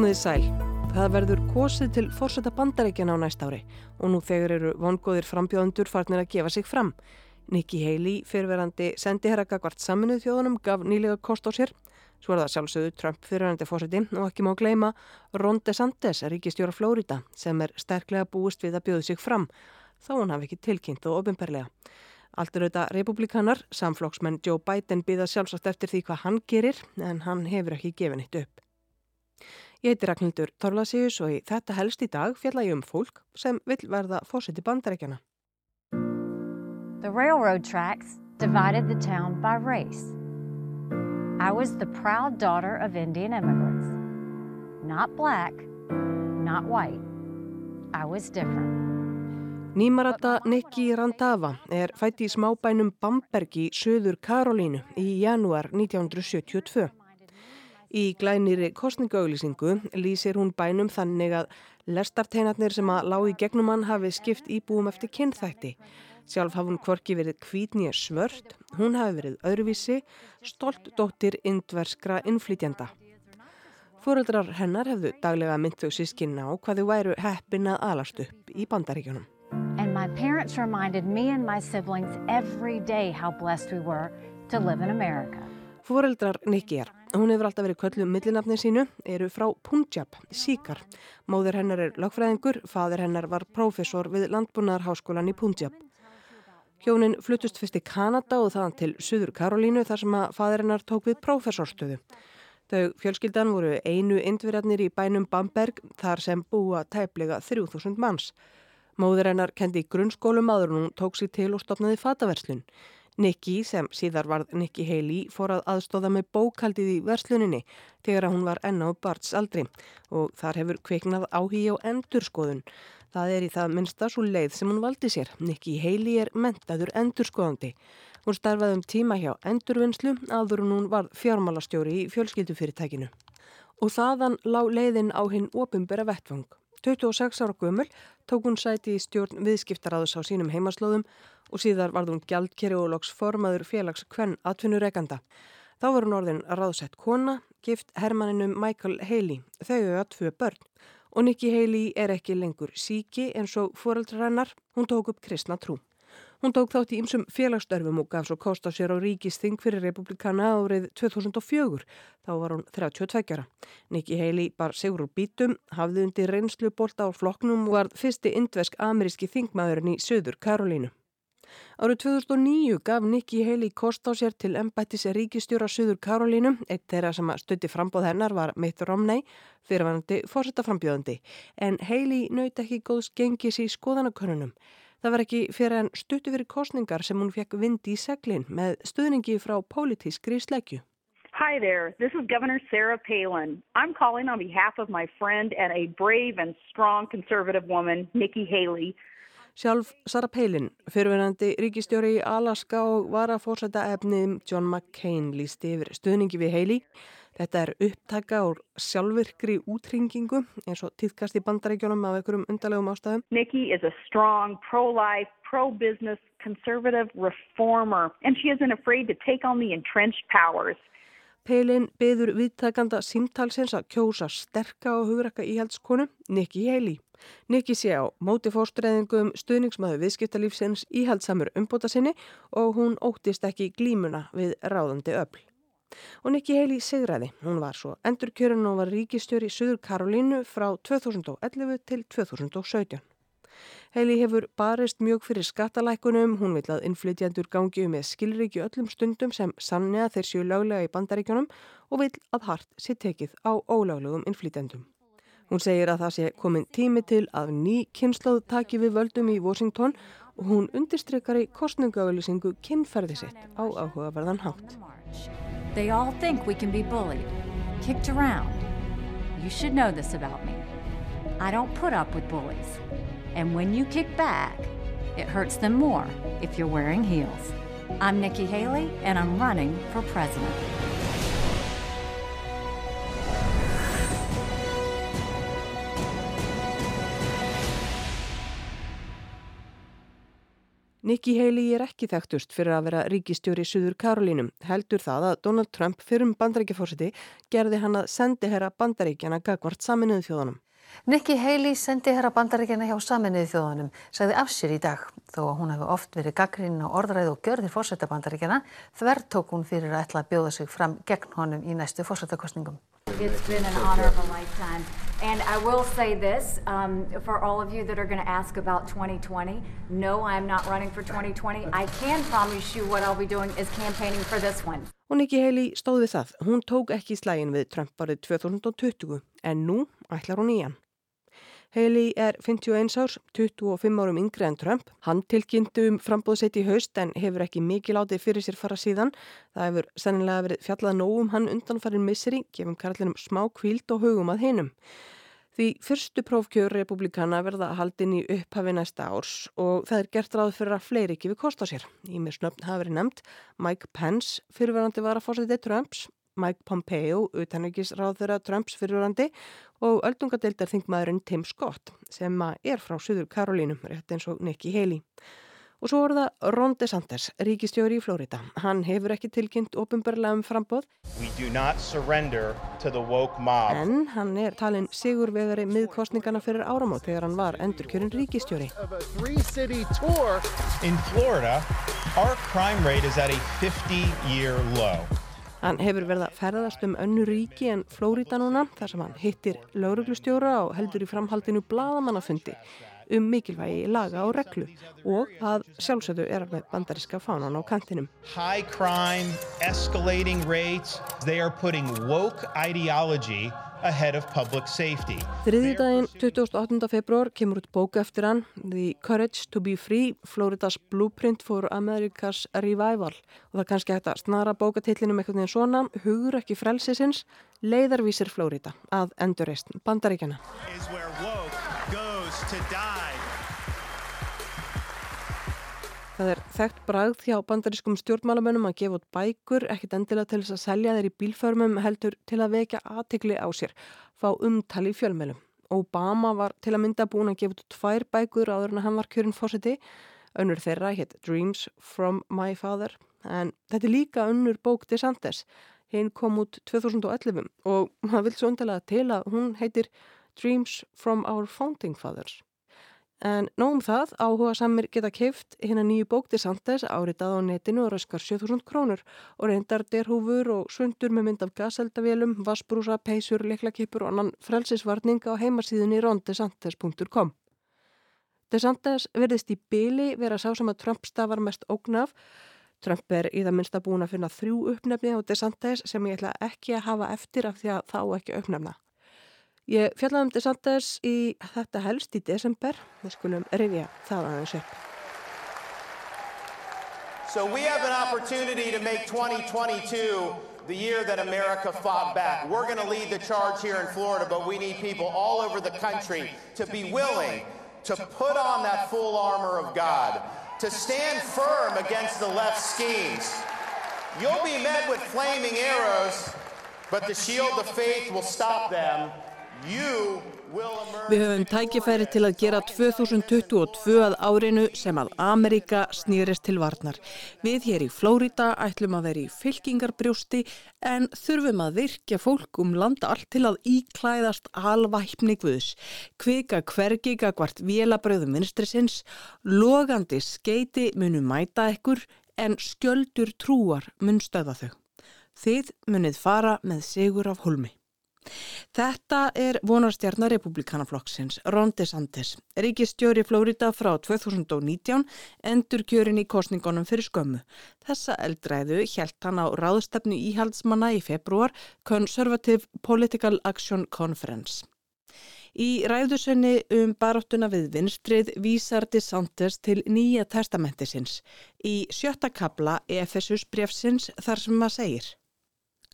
Komiði sæl. Það verður kosið til fórseta bandaríkjana á næst ári og nú þegar eru vongóðir frambjóðendur farnir að gefa sig fram. Nikki Haley, fyrverandi sendiherra gagvart saminuð þjóðunum, gaf nýlega kost á sér. Svo er það sjálfsögðu Trump fyrirverandi fórseti og ekki má gleima Ron DeSantis, ríkistjóra Flórida, sem er sterklega búist við að bjóðu sig fram, þó hann hafi ekki tilkynnt og ofinperlega. Allt er auðvitað republikanar, samflokksmenn Joe Biden býða sjálfsagt eftir því hvað hann gerir en hann hefur ekki gefið nýtt upp. Ég heiti Ragnhildur Torlasíus og í þetta helst í dag fjalla ég um fólk sem vil verða fórseti bandarækjana. The railroad tracks divided the town by race. I was the proud daughter of Indian immigrants. Not black, not white. I was different. Nýmarata Nikki Randava er fætt í smábænum Bamberg í söður Karolínu í janúar 1972. Í glæniri kostningaauglýsingu lýsir hún bænum þannig að lestarteinarnir sem að lági gegnum hann hafi skipt íbúum eftir kynþætti. Sjálf hafði hún kvorki verið kvítnýja svört, hún hafi verið öðruvísi, stolt dóttir indverskra innflytjanda. Fóreldrar hennar hefðu daglega mynd þau sískinna á hvað þau væru heppin að alast upp í bandaríkjunum. And my parents reminded me and my siblings every day how blessed we were to live in America. Fóreldrar Nikkiar, hún hefur alltaf verið kölluð um millinafni sínu, eru frá Punjab, Síkar. Móður hennar er lagfræðingur, fadur hennar var prófessor við Landbúnaðarháskólan í Punjab. Hjónin fluttust fyrst í Kanada og þaðan til Suður Karolínu þar sem að fadur hennar tók við prófessorstöðu. Þau fjölskyldan voru einu indverjarnir í bænum Bamberg þar sem búa tæplega 3000 manns. Móður hennar kendi í grunnskólum aður og hún tók sér til og stopnaði fataverslun. Nikki, sem síðar varð Nikki Haley, fór að aðstóða með bókaldið í versluninni þegar hún var enná barts aldri og þar hefur kveiknað áhí á endurskoðun. Það er í það minnsta svo leið sem hún valdi sér. Nikki Haley er mentaður endurskoðandi. Hún starfaði um tíma hjá endurvinnslu aður hún var fjármálastjóri í fjölskyldufyrirtækinu. Og þaðan lág leiðin á hinn opimbera vettvang. 26 ára gömul tók hún sæti í stjórn viðskiptaráðus á sínum heimaslóðum og síðar varð hún gjaldkeri og loks formaður félags kvenn atvinnureikanda. Þá var hún orðin ráðsett kona, gift hermaninum Michael Haley, þau auða tvö börn og Nikki Haley er ekki lengur síki eins og fóröldrænar, hún tók upp kristna trú. Hún tók þátt í ymsum félagsstörfum og gaf svo kost á sér á ríkisting fyrir republikana árið 2004. Þá var hún 32 ára. Nikki Haley bar sigur úr bítum, hafði undir reynslu bólta á floknum og var fyrsti indvesk-ameríski þingmaðurinn í Suður Karolínu. Árið 2009 gaf Nikki Haley kost á sér til embættis ríkistjóra Suður Karolínu. Eitt þeirra sem stutti frambóð hennar var Mitt Romney, fyrirvanandi fórsetaframbjóðandi. En Haley nöyt ekki góðs gengis í skoðanakörnunum. Það var ekki fyrir en stuttu fyrir kostningar sem hún fekk vindi í seglinn með stuðningi frá pólitískri sleggju. Hi there, this is Governor Sarah Palin. I'm calling on behalf of my friend and a brave and strong conservative woman, Nikki Haley. Sjálf Sarah Palin, fyrirverandi ríkistjóri í Alaska og var að fórsæta efnið John McCain lísti yfir stuðningi við Haley. Þetta er upptaka úr sjálfvirkri útringingu eins og týðkast í bandarækjunum af einhverjum undarlegum ástæðum. Nikki is a strong, pro-life, pro-business, conservative reformer and she isn't afraid to take on the entrenched powers. Peilin byður viðtakanda símtalsins að kjósa sterka og hugrakka íhaldskonu Nikki Haley. Nikki sé á móti fórstræðingum stuðningsmaðu viðskiptalífsins íhaldsamur umbóta sinni og hún óttist ekki glímuna við ráðandi öll. Og Nikki Haley sigraði. Hún var svo endurkjörun og var ríkistjóri í Suður Karolínu frá 2011 til 2017. Haley hefur barist mjög fyrir skattalækunum, hún vil að innflytjandur gangi um með skilriki öllum stundum sem sannja þeir séu löglega í bandaríkjunum og vil að hart sé tekið á ólöglegum innflytjandum. Hún segir að það sé komin tími til að ný kynnslóð taki við völdum í Washington og hún undirstrykkar í kostningaauðlýsingu kynferði sitt á áhugaverðan hátt. They all think we can be bullied, kicked around. You should know this about me. I don't put up with bullies. And when you kick back, it hurts them more if you're wearing heels. I'm Nikki Haley, and I'm running for president. Nikki Haley er ekki þekktust fyrir að vera ríkistjóri Suður Karolínum. Heldur það að Donald Trump fyrir um bandaríkjafórsiti gerði hann að sendi herra bandaríkjana gagvart saminuðu þjóðunum. Nikki Haley sendi herra bandaríkjana hjá saminuðu þjóðunum, sagði af sér í dag. Þó að hún hefði oft verið gaggrín á orðræð og gjörðir fórsetta bandaríkjana, þver tók hún fyrir að ætla að bjóða sig fram gegn honum í næstu fórsettakostningum. It's been an honor of a lifetime. And I will say this um, for all of you that are going to ask about 2020 no, I'm not running for 2020. I can promise you what I'll be doing is campaigning for this one. Og Nikki Haley stóð við það. Hún tók ekki slægin við Trump árið 2020 en nú ætlar hún í hann. Haley er 51 árs, 25 árum yngre en Trump. Hann tilkynntu um frambóðsett í haust en hefur ekki mikið látið fyrir sér fara síðan. Það hefur sennilega verið fjallað nógum hann undanfarin misseri, gefum karlinum smá kvíld og hugum að hinum. Því fyrstu prófkjör republikana verða haldin í upphafi næsta árs og það er gert ráð fyrir að fleiri ekki við kosta sér. Í mér snöfn hafa verið nefnt Mike Pence, fyrirverandi var að fórsætið Trumps, Mike Pompeo, utanækisráð þeirra Trumps fyrirverandi og öldungadeildar þingmaðurinn Tim Scott sem er frá Suður Karolínum, rétt eins og Nikki Haley. Og svo er það Ron DeSantis, ríkistjóri í Flórida. Hann hefur ekki tilkynnt ofinbarlega um frambóð. En hann er talin sigurvegari miðkostningana fyrir áramót þegar hann var endurkjörin ríkistjóri. In Florida, our crime rate is at a 50 year low. Hann hefur verið að ferðast um önnu ríki en Flórida núna þar sem hann hittir lauruglustjóra og heldur í framhaldinu bladamannafundi um mikilvægi laga og reglu og að sjálfsögðu er með bandariska fánan á kantinum. High crime, escalating rates, they are putting woke ideology ahead of public safety. Þriðjudaginn 28. februar kemur út bóka eftir hann The Courage to be Free Floridas Blueprint for America's Revival og það kannski hægt að snara bókatillinum eitthvað en svona hugur ekki frelsisins leiðarvísir Florida að endurreist bandaríkjana. Það er þekkt bragð hjá bandarískum stjórnmálamönnum að gefa út bækur, ekkit endilega til þess að selja þeir í bílförmum heldur til að vekja aðtikli á sér, fá umtali í fjölmjölum. Obama var til að mynda búin að gefa út tvær bækur áður en hann var kjörinn fórseti. Önnur þeirra hétt Dreams from my father, en þetta er líka önnur bók Sanders. Hinn kom út 2011 og maður vil svo undilega til að hún heitir Dreams from our founding fathers. En nógum það áhuga samir geta keift hérna nýju bók til Sandes áritað á netinu og raskar 7000 krónur og reyndar derhúfur og sundur með mynd af gaseldavélum, vassbrúsa, peysur, leiklakipur og annan frelsisvarning á heimasíðunni rondesantes.com. DeSantes verðist í byli vera sá sem að Trump stafar mest ógnaf. Trump er í það minnsta búin að finna þrjú uppnefni á DeSantes sem ég ætla ekki að hafa eftir af því að þá ekki uppnefna. Ég fjallaði um DeSantis í þetta helst í desember. Við skulum það aðeins upp. So we have an opportunity to make 2022 the year that America fought back. We're going to lead the charge here in Florida, but we need people all over the country to be willing to put on that full armor of God, to stand firm against the left schemes. You'll be met with flaming arrows, but the shield of faith will stop them. Við höfum tækifæri til að gera 2022 að árinu sem að Amerika snýrist til varnar. Við hér í Flórida ætlum að vera í fylkingarbrjósti en þurfum að virkja fólk um landa allt til að íklæðast alvæpni guðs. Kvika hvergiga hvart vélabröðum vinstrisins, logandi skeiti munum mæta ekkur en skjöldur trúar mun stöða þau. Þið munið fara með sigur af holmi. Þetta er vonarstjarnar republikanaflokksins Ron DeSantis, ríkistjóri Flórida frá 2019 endur kjörin í kostningunum fyrir skömmu. Þessa eldræðu hjælt hann á ráðstefnu íhaldsmanna í februar Conservative Political Action Conference. Í ræðusenni um baráttuna við vinstrið vísar DeSantis til nýja testamentisins í sjötta kabla Efesus brefsins þar sem maður segir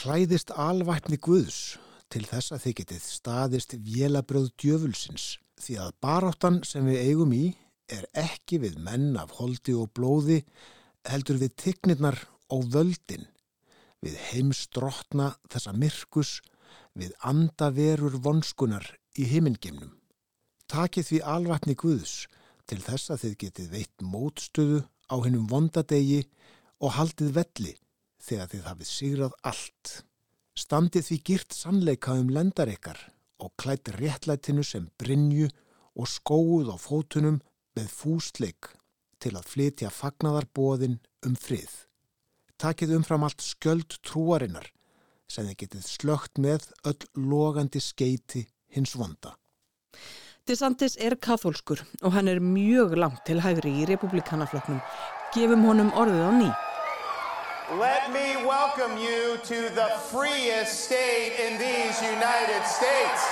Klæðist alvætni Guðs til þess að þið getið staðist vélabröð djöfulsins því að baráttan sem við eigum í er ekki við menn af holdi og blóði heldur við tignirnar og völdin, við heimstrotna þessa myrkus, við andaverur vonskunar í heimingemnum. Takið því alvatni Guðs til þess að þið getið veitt mótstöðu á hennum vondadegi og haldið velli þegar þið hafið sigrað allt. Standið því girt sannleika um lendar ykkar og klætt réttlætinu sem brinju og skóuð á fótunum með fúsleik til að flytja fagnadarbóðin um frið. Takið umfram allt skjöld trúarinnar sem þið getið slögt með öll logandi skeiti hins vonda. DeSantis er kathólskur og hann er mjög langt til hægri í republikanafloknum. Gefum honum orðið á ný. Let me welcome you to the freest state in these United States.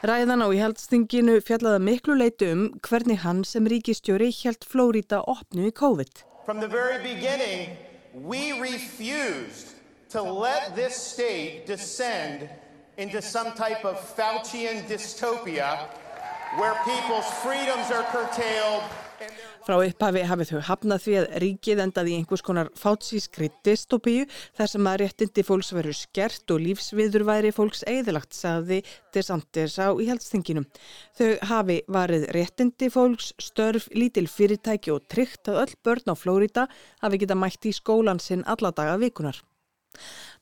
Ræðan á í heldstinginu fjallaði miklu um hvernig hann sem ríkistjóri Flóríta opnu í COVID. From the very beginning, we refused to let this state descend into some type of Faucian dystopia where people's freedoms are curtailed Frá upphafi hafið þau hafnað því að ríkið endaði í einhvers konar fátsískri dystopíu þar sem að réttindi fólks veru skert og lífsviðurværi fólks eðilagt, sagði DeSantis á íhaldstinginum. Þau hafi varið réttindi fólks, störf, lítil fyrirtæki og tryggt að öll börn á Flórida hafi geta mætt í skólan sinn alla daga vikunar.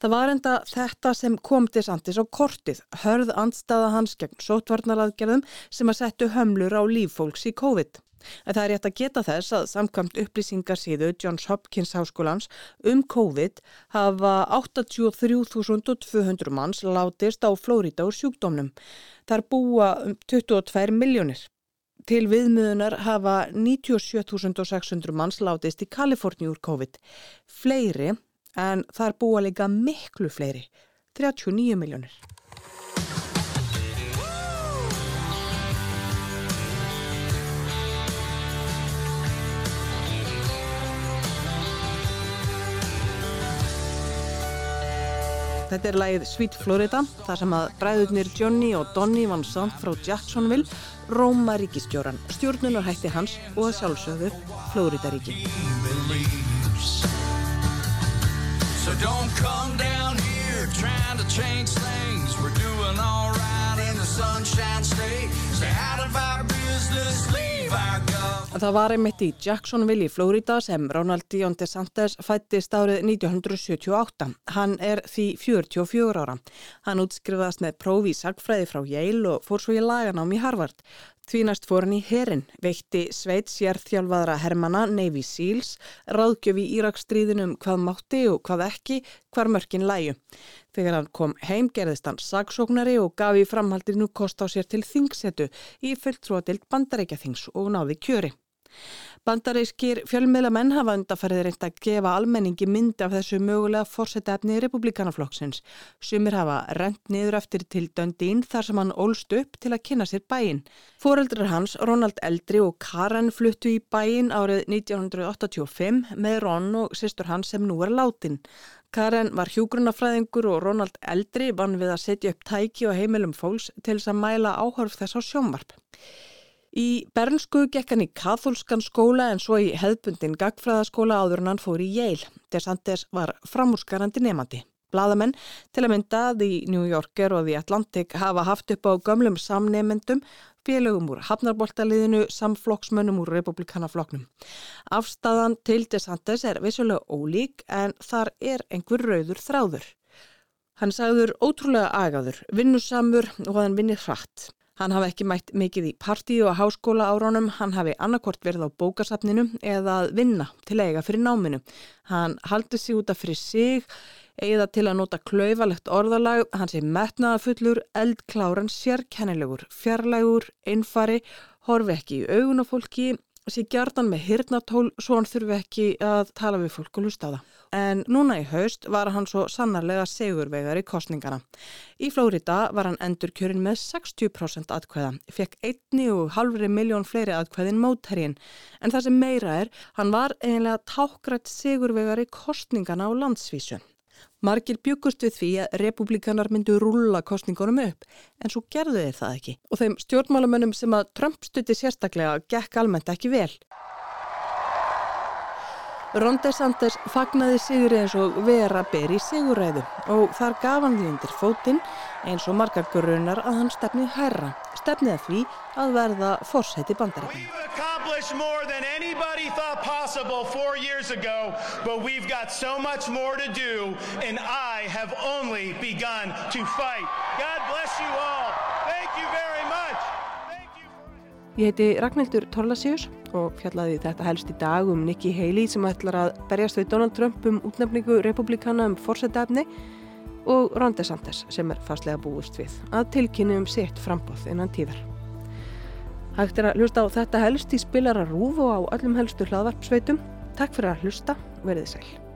Það var enda þetta sem kom DeSantis á kortið, hörð andstaða hans gegn sótvarnaraðgerðum sem að settu hömlur á líffólks í COVID. En það er rétt að geta þess að samkvæmt upplýsingarsíðu Johns Hopkins háskólans um COVID hafa 83.200 manns látist á Flórida úr sjúkdómnum. Það er búa um 22 miljónir. Til viðmiðunar hafa 97.600 manns látist í Kaliforni úr COVID. Fleiri en það er búa líka miklu fleiri, 39 miljónir. Þetta er lægið Sweet Florida, þar sem að bræðurnir Johnny og Donny Van Sant frá Jacksonville róma ríkistjóran, stjórnunar hætti hans og að sjálfsögðu Florida ríki. So don't come down here trying to change things. We're doing alright in the sunshine state. Stay out of our business, leave? our Það var einmitt í Jacksonville í Florida sem Ronald Dion DeSantis fættist árið 1978. Hann er því 44 ára. Hann útskrifaðast með prófi í sagfræði frá Yale og fór svo í laganám í Harvard. Því næst fór hann í herin, veitti Sveits jærþjálfaðra Hermanna Navy Seals, ráðgjöfi Íraksstríðinum hvað mátti og hvað ekki, hvar mörkin læju. Þegar hann kom heim gerðist hann sagsóknari og gaf í framhaldinu kost á sér til þingsetu í fulltrúadild bandarækja þings og náði kjöri. Bandarískir fjölmiðlamenn hafa undarfærið reynd að gefa almenningi myndi af þessu mögulega fórsetefni republikanaflokksins. Sumir hafa rent niður eftir til Döndín þar sem hann ólst upp til að kynna sér bæin. Fóreldrar hans, Ronald Eldri og Karen fluttu í bæin árið 1985 með Ron og sýstur hans sem nú er látin. Karen var hjúgrunafræðingur og Ronald Eldri vann við að setja upp tæki og heimilum fólks til þess að mæla áhörf þess á sjónvarp. Í Bernsku gekk hann í katholskan skóla en svo í hefðbundin gagfræðaskóla áður en hann fór í Yale. Desantes var framúrskarandi nefandi. Blaðamenn til að mynda því New Yorker og því Atlantic hafa haft upp á gömlum samnefendum, félögum úr hafnarboltaliðinu, samflokksmönnum úr republikanafloknum. Afstæðan til Desantes er vissulega ólík en þar er einhver rauður þráður. Hann sagður ótrúlega agaður, vinnusamur og hann vinnir hratt. Hann hafi ekki mætt mikið í partíu og háskóla áránum, hann hafi annarkort verið á bókasafninu eða að vinna til eiga fyrir náminu. Hann haldi sig út af fyrir sig eða til að nota klaufalegt orðalag, hann sé metnaðafullur, eldkláran, sérkennilegur, fjarlægur, einfari, horfi ekki í augun á fólki, sé gjarnan með hirnatól svo hann þurfi ekki að tala við fólk og lusta á það. En núna í haust var hann svo sannarlega segurvegar í kostningana. Í Flórida var hann endur kjörin með 60% atkvæða, fekk einni og halvri miljón fleiri atkvæðin mótherjin. En það sem meira er, hann var eiginlega tákgrætt segurvegar í kostningana á landsvísu. Margir byggust við því að republikanar myndu rúla kostningunum upp en svo gerðu þeir það ekki og þeim stjórnmálamönnum sem að Trump stutti sérstaklega gekk almennt ekki vel. Ron DeSantis fagnaði sigri eins og vera ber í siguræðu og þar gaf hann því undir fótinn eins og margar grunar að hann stefnið hærra, stefnið að því að verða fórseti bandarækjum. Accomplished more than anybody thought possible four years ago, but we've got so much more to do, and I have only begun to fight. God bless you all. Thank you very much. You. Ég heiti Ragnhildur Torlasíus og fjallaði þetta helst í dag um Nikki Haley sem ætlar að berjast við Donald Trump um útnefningu republikana um fórsetafni og Ron DeSantis sem er fastlega búist við að tilkynni um sitt frambóð innan tíðar. Hægt er að hlusta á þetta helst í spilara rúf og á öllum helstu hlaðvarpsveitum. Takk fyrir að hlusta, verið sæl.